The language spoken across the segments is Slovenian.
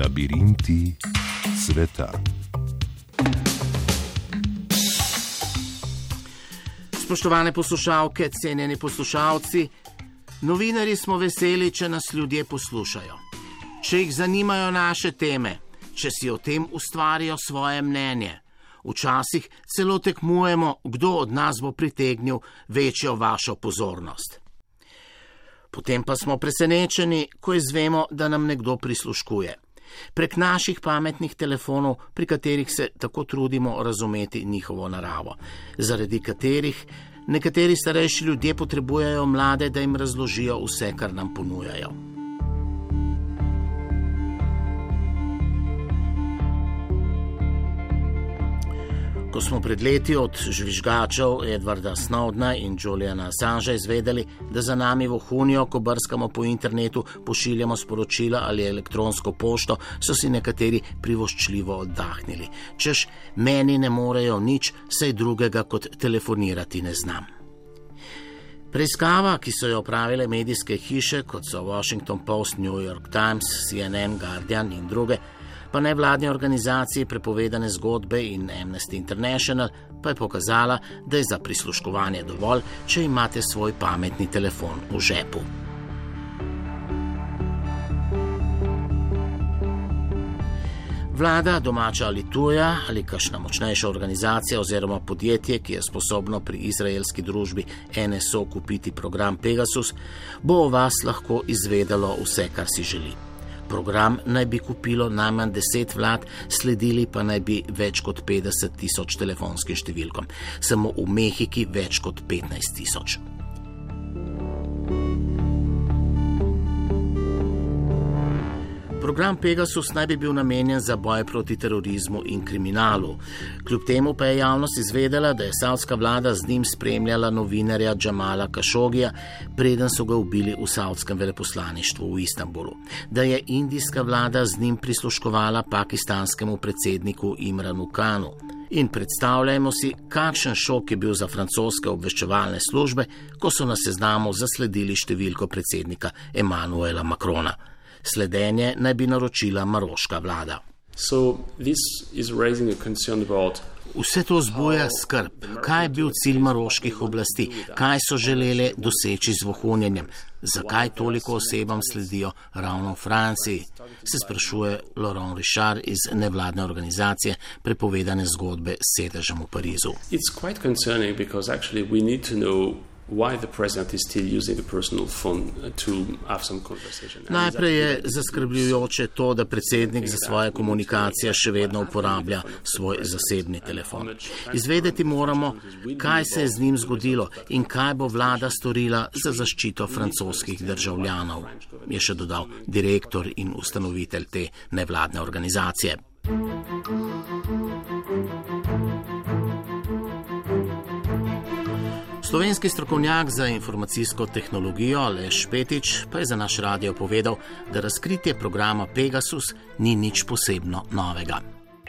Labirinti sveta. Spoštovane poslušalke, cenjeni poslušalci, novinari smo veseli, če nas ljudje poslušajo. Če jih zanimajo naše teme, če si o tem ustvarijo svoje mnenje. Včasih celo tekmujemo, kdo od nas bo pritegnil večjo vašo pozornost. Potem pa smo presenečeni, ko izvemo, da nam nekdo prisluškuje. Prek naših pametnih telefonov, pri katerih se tako trudimo razumeti njihovo naravo, zaradi katerih nekateri starejši ljudje potrebujejo mlade, da jim razložijo vse, kar nam ponujajo. Ko smo pred leti od žvižgačev Edwarda Snowdna in Juliana Assangea izvedeli, da za nami vohunijo, ko brskamo po internetu, pošiljamo sporočila ali elektronsko pošto, so si nekateri privoščljivo oddahnili. Češ, meni ne morejo nič, sej drugega kot telefonirati ne znam. Preiskava, ki so jo opravile medijske hiše, kot so Washington Post, New York Times, CNN, Guardian in druge, pa nevladne organizacije prepovedane zgodbe in Amnesty International pa je pokazala, da je za prisluškovanje dovolj, če imate svoj pametni telefon v žepu. Vlada, domača ali tuja, ali kakšna močnejša organizacija oziroma podjetje, ki je sposobno pri izraelski družbi NSO kupiti program Pegasus, bo o vas lahko izvedelo vse, kar si želi. Program naj bi kupilo najmanj 10 vlad, sledili pa naj bi več kot 50 tisoč telefonskim številkom, samo v Mehiki več kot 15 tisoč. Program Pegasus naj bi bil namenjen za boj proti terorizmu in kriminalu. Kljub temu pa je javnost izvedela, da je savdska vlada z njim spremljala novinarja Džamala Kašogija, preden so ga ubili v savdskem veleposlaništvu v Istanbulu. Da je indijska vlada z njim prisluškovala pakistanskemu predsedniku Imranu Kanu. In predstavljajmo si, kakšen šok je bil za francoske obveščevalne službe, ko so na seznamu zasledili številko predsednika Emanuela Macrona sledenje naj bi naročila maroška vlada. Vse to zbuja skrb, kaj je bil cilj maroških oblasti, kaj so želeli doseči z vohunjenjem, zakaj toliko osebam sledijo ravno v Franciji, se sprašuje Laurent Richard iz nevladne organizacije prepovedane zgodbe s sedežem v Parizu. Najprej je zaskrbljujoče to, da predsednik za svoje komunikacije še vedno uporablja svoj zasebni telefon. Izvedeti moramo, kaj se je z njim zgodilo in kaj bo vlada storila za zaščito francoskih državljanov, je še dodal direktor in ustanovitelj te nevladne organizacije. Slovenski strokovnjak za informacijsko tehnologijo Aleš Petič pa je za naš radio povedal, da razkritje programa Pegasus ni nič posebno novega.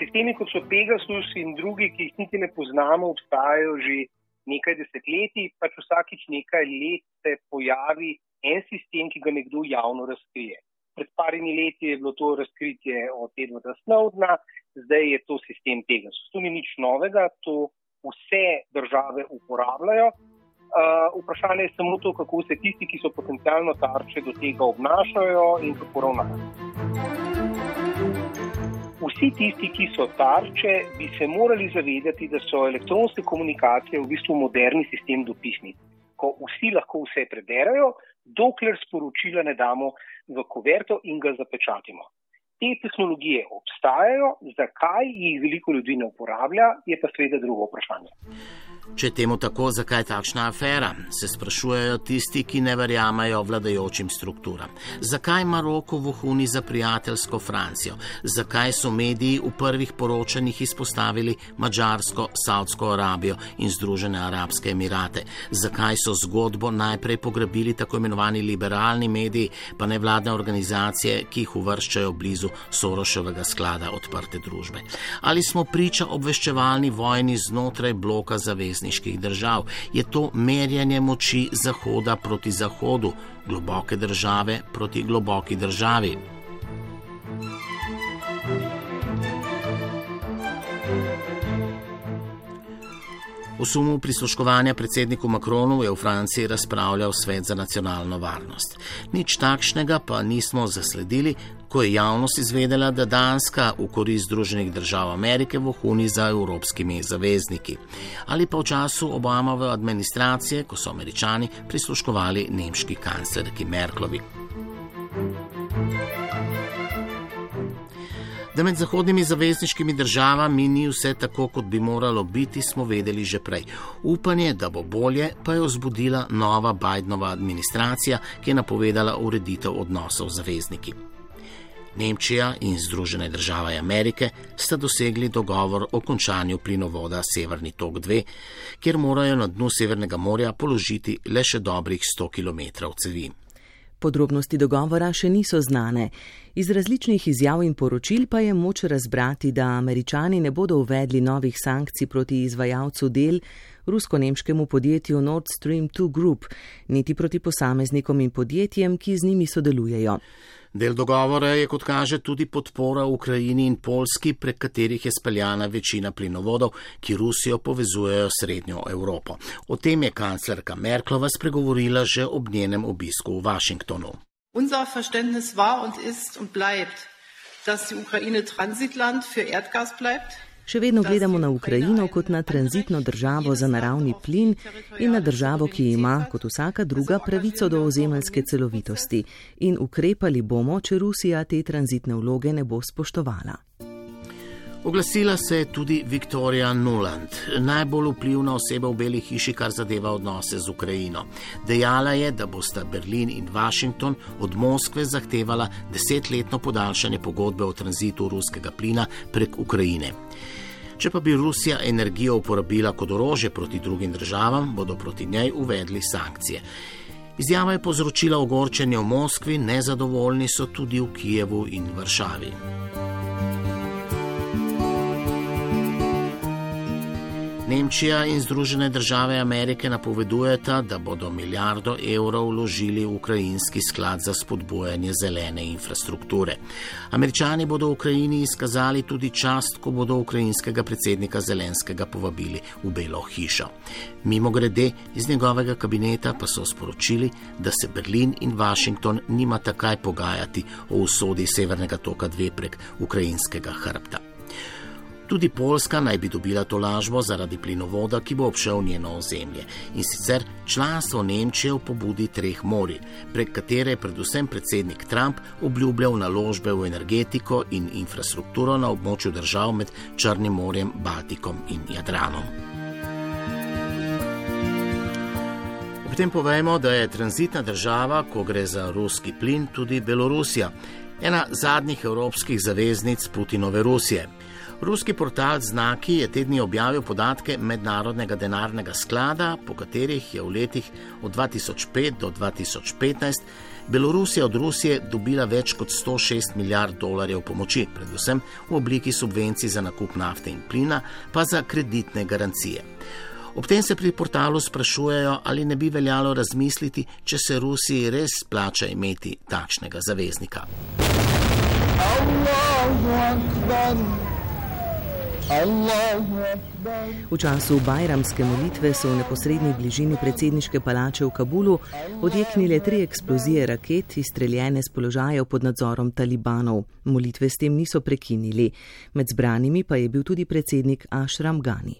Sistemi kot so Pegasus in drugi, ki jih niti ne poznamo, obstajajo že nekaj desetletij, pač vsakič nekaj let se pojavi en sistem, ki ga nekdo javno razkrije. Pred parimi leti je bilo to razkritje od Edwarda Snowdna, zdaj je to sistem Pegasus. To ni nič novega, to vse države uporabljajo. Uh, vprašanje je samo to, kako se tisti, ki so potencialno tarče, do tega obnašajo in kako ravnajo. Vsi tisti, ki so tarče, bi se morali zavedati, da so elektronske komunikacije v bistvu moderni sistem dopisnic, ko vsi lahko vse preberajo, dokler sporočila ne damo v kuverto in ga zapečatimo. Te tehnologije obstajajo, zakaj jih veliko ljudi ne uporablja, je pa seveda drugo vprašanje. Če temu tako, zakaj takšna afera? Se sprašujejo tisti, ki ne verjamajo vladajočim strukturam. Zakaj Maroko vohuni za prijateljsko Francijo? Zakaj so mediji v prvih poročanjih izpostavili Mačarsko, Saudsko Arabijo in Združene arabske emirate? Zakaj so zgodbo najprej pograbili tako imenovani liberalni mediji, pa ne vladne organizacije, ki jih uvrščajo blizu Soroševega sklada odprte družbe? Ali smo priča obveščevalni vojni znotraj bloka zavez? zavezniških držav, je to merjanje moči Zahoda proti Zahodu, globoke države proti globoki državi. O sumu prisluškovanja predsedniku Makronu je v Franciji razpravljal Svet za nacionalno varnost. Nič takšnega pa nismo zasledili, ko je javnost izvedela, da Danska v korist Združenih držav Amerike vohuni za evropskimi zavezniki. Ali pa v času Obamove administracije, ko so američani prisluškovali nemški kanclerki Merklovi. Da med zahodnimi zavezniškimi državami ni vse tako, kot bi moralo biti, smo vedeli že prej. Upanje, da bo bolje, pa je vzbudila nova Bidenova administracija, ki je napovedala ureditev odnosov z zavezniki. Nemčija in Združene države Amerike sta dosegli dogovor o končanju plinovoda Severni tok 2, kjer morajo na dnu Severnega morja položiti le še dobrih 100 km cevi. Podrobnosti dogovora še niso znane. Iz različnih izjav in poročil pa je moč razbrati, da američani ne bodo uvedli novih sankcij proti izvajalcu del rusko-nemškemu podjetju Nord Stream 2 Group, niti proti posameznikom in podjetjem, ki z njimi sodelujejo. Del dogovora je, kot kaže, tudi podpora Ukrajini in Polski, prek katerih je speljana večina plinovodov, ki Rusijo povezujejo s srednjo Evropo. O tem je kanclerka Merklova spregovorila že ob njenem obisku v Washingtonu. Unser Verständnis war und ist und bleibt, dass die Ukraine Transitland für Erdgas bleibt. Še vedno gledamo na Ukrajino kot na tranzitno državo za naravni plin in na državo, ki ima, kot vsaka druga, pravico do ozemeljske celovitosti. In ukrepali bomo, če Rusija te tranzitne vloge ne bo spoštovala. Oglasila se je tudi Viktorija Nuland, najbolj vplivna oseba v Beli hiši, kar zadeva odnose z Ukrajino. Dejala je, da bosta Berlin in Washington od Moskve zahtevala desetletno podaljšanje pogodbe o tranzitu ruskega plina prek Ukrajine. Če pa bi Rusija energijo uporabila kot orožje proti drugim državam, bodo proti njej uvedli sankcije. Izjava je povzročila ogorčenje v Moskvi, nezadovoljni so tudi v Kijevu in Varšavi. Nemčija in Združene države Amerike napovedujeta, da bodo milijardo evrov vložili v ukrajinski sklad za spodbujanje zelene infrastrukture. Američani bodo v Ukrajini izkazali tudi čast, ko bodo ukrajinskega predsednika Zelenskega povabili v Belo hišo. Mimo grede, iz njegovega kabineta pa so sporočili, da se Berlin in Washington nimata kaj pogajati o usodi Severnega toka 2 prek ukrajinskega hrbta. Tudi Poljska naj bi dobila to lažbo zaradi plinovoda, ki bo obšel njeno ozemlje in sicer članstvo Nemčije v pobudi treh mori, prek katere je predvsem predsednik Trump obljubljal naložbe v energetiko in infrastrukturo na območju držav med Črnim morjem, Baltikom in Jadranom. Ob tem povemo, da je tranzitna država, ko gre za ruski plin, tudi Belorusija, ena zadnjih evropskih zaveznic Putinove Rusije. Ruski portal Znaki je tedni objavil podatke Mednarodnega denarnega sklada, po katerih je v letih od 2005 do 2015 Belorusija od Rusije dobila več kot 106 milijard dolarjev pomoči, predvsem v obliki subvencij za nakup nafte in plina, pa za kreditne garancije. Ob tem se pri portalu sprašujejo, ali ne bi veljalo razmisliti, če se Rusiji res splača imeti takšnega zaveznika. Allah, V času bajramske molitve so v neposrednji bližini predsedniške palače v Kabulu odjeknile tri eksplozije raket, izstreljene z položajev pod nadzorom talibanov. Molitve s tem niso prekinili. Med zbranimi pa je bil tudi predsednik Ashram Ghani.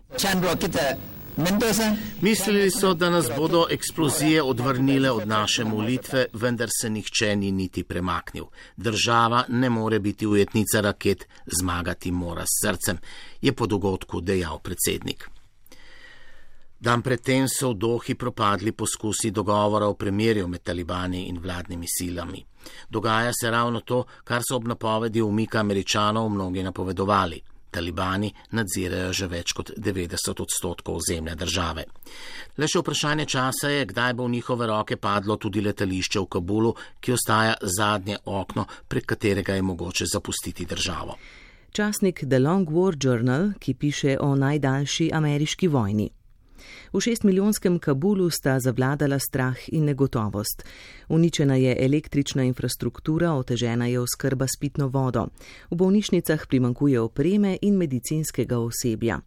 Mislili so, da nas bodo eksplozije odvrnile od naše molitve, vendar se nihče ni niti premaknil. Država ne more biti ujetnica raket, zmagati mora s srcem, je po dogodku dejal predsednik. Dan predtem so v Dohi propadli poskusi dogovora o premirju med talibani in vladnimi silami. Dogaja se ravno to, kar so ob napovedi umika američanov mnogi napovedovali. Talibani nadzirajo že več kot 90 odstotkov ozemlja države. Le še vprašanje časa je, kdaj bo v njihove roke padlo tudi letališče v Kabulu, ki ostaja zadnje okno, prek katerega je mogoče zapustiti državo. Časnik The Long War Journal, ki piše o najdaljši ameriški vojni. V šestmilijonskem Kabulu sta zavladala strah in negotovost. Uničena je električna infrastruktura, otežena je oskrba s pitno vodo. V bolnišnicah primankuje opreme in medicinskega osebja.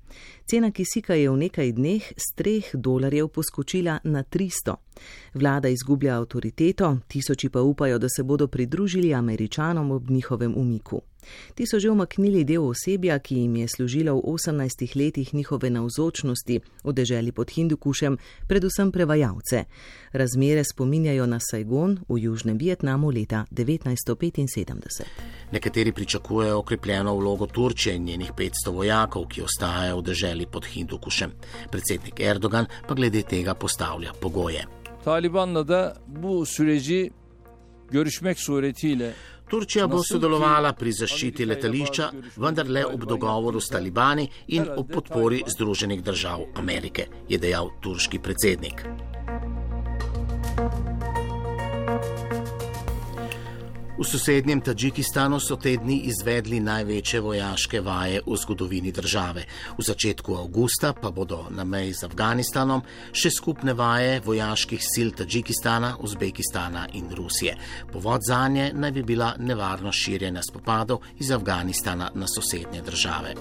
Cena kisika je v nekaj dneh z 3 dolarjev poskočila na 300. Vlada izgublja avtoriteto, tisoči pa upajo, da se bodo pridružili američanom ob njihovem umiku. Ti so že omaknili del osebja, ki jim je služilo v 18 letih njihove navzočnosti v deželi pod Hindukušem, predvsem prevajalce. Razmere spominjajo na Saigon v Južnem Vietnamu leta 1975. Nekateri pričakujejo okrepljeno vlogo Turčije in njenih 500 vojakov, ki ostajajo v deželi pod Hindukušem. Predsednik Erdogan pa glede tega postavlja pogoje. Talibanla da bu süreci görüşmek suretiyle Turčija bo sodelovala pri zaščiti letališča, vendar le ob dogovoru s talibani in ob podpori Združenih držav Amerike, je dejal turški predsednik. V sosednjem Tadžikistanu so te dni izvedli največje vojaške vaje v zgodovini države. V začetku avgusta pa bodo na meji z Afganistanom še skupne vaje vojaških sil Tadžikistana, Uzbekistana in Rusije. Povod za nje naj bi bila nevarnost širjenja spopadov iz Afganistana na sosednje države.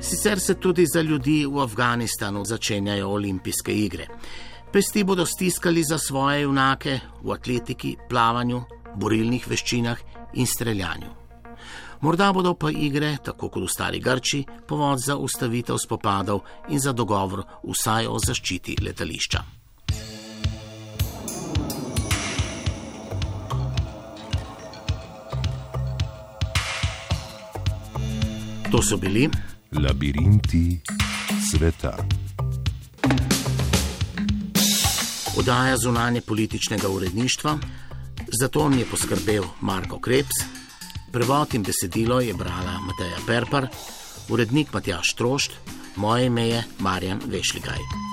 Sicer se tudi za ljudi v Afganistanu začenjajo olimpijske igre. Pesti bodo stiskali za svoje junake v atletiki, plavanju, borilnih veščinah in streljanju. Morda bodo pa igre, tako kot v stari Grči, povod za ustavitev spopadov in za dogovor vsaj o zaščiti letališča. To so bili Labirinti sveta. Podaja zunanje političnega uredništva, za to mi je poskrbel Marko Krebs, prevod in besedilo je brala Mateja Perpar, urednik Matjaš Trošt, moje ime je Marjan Vešligaj.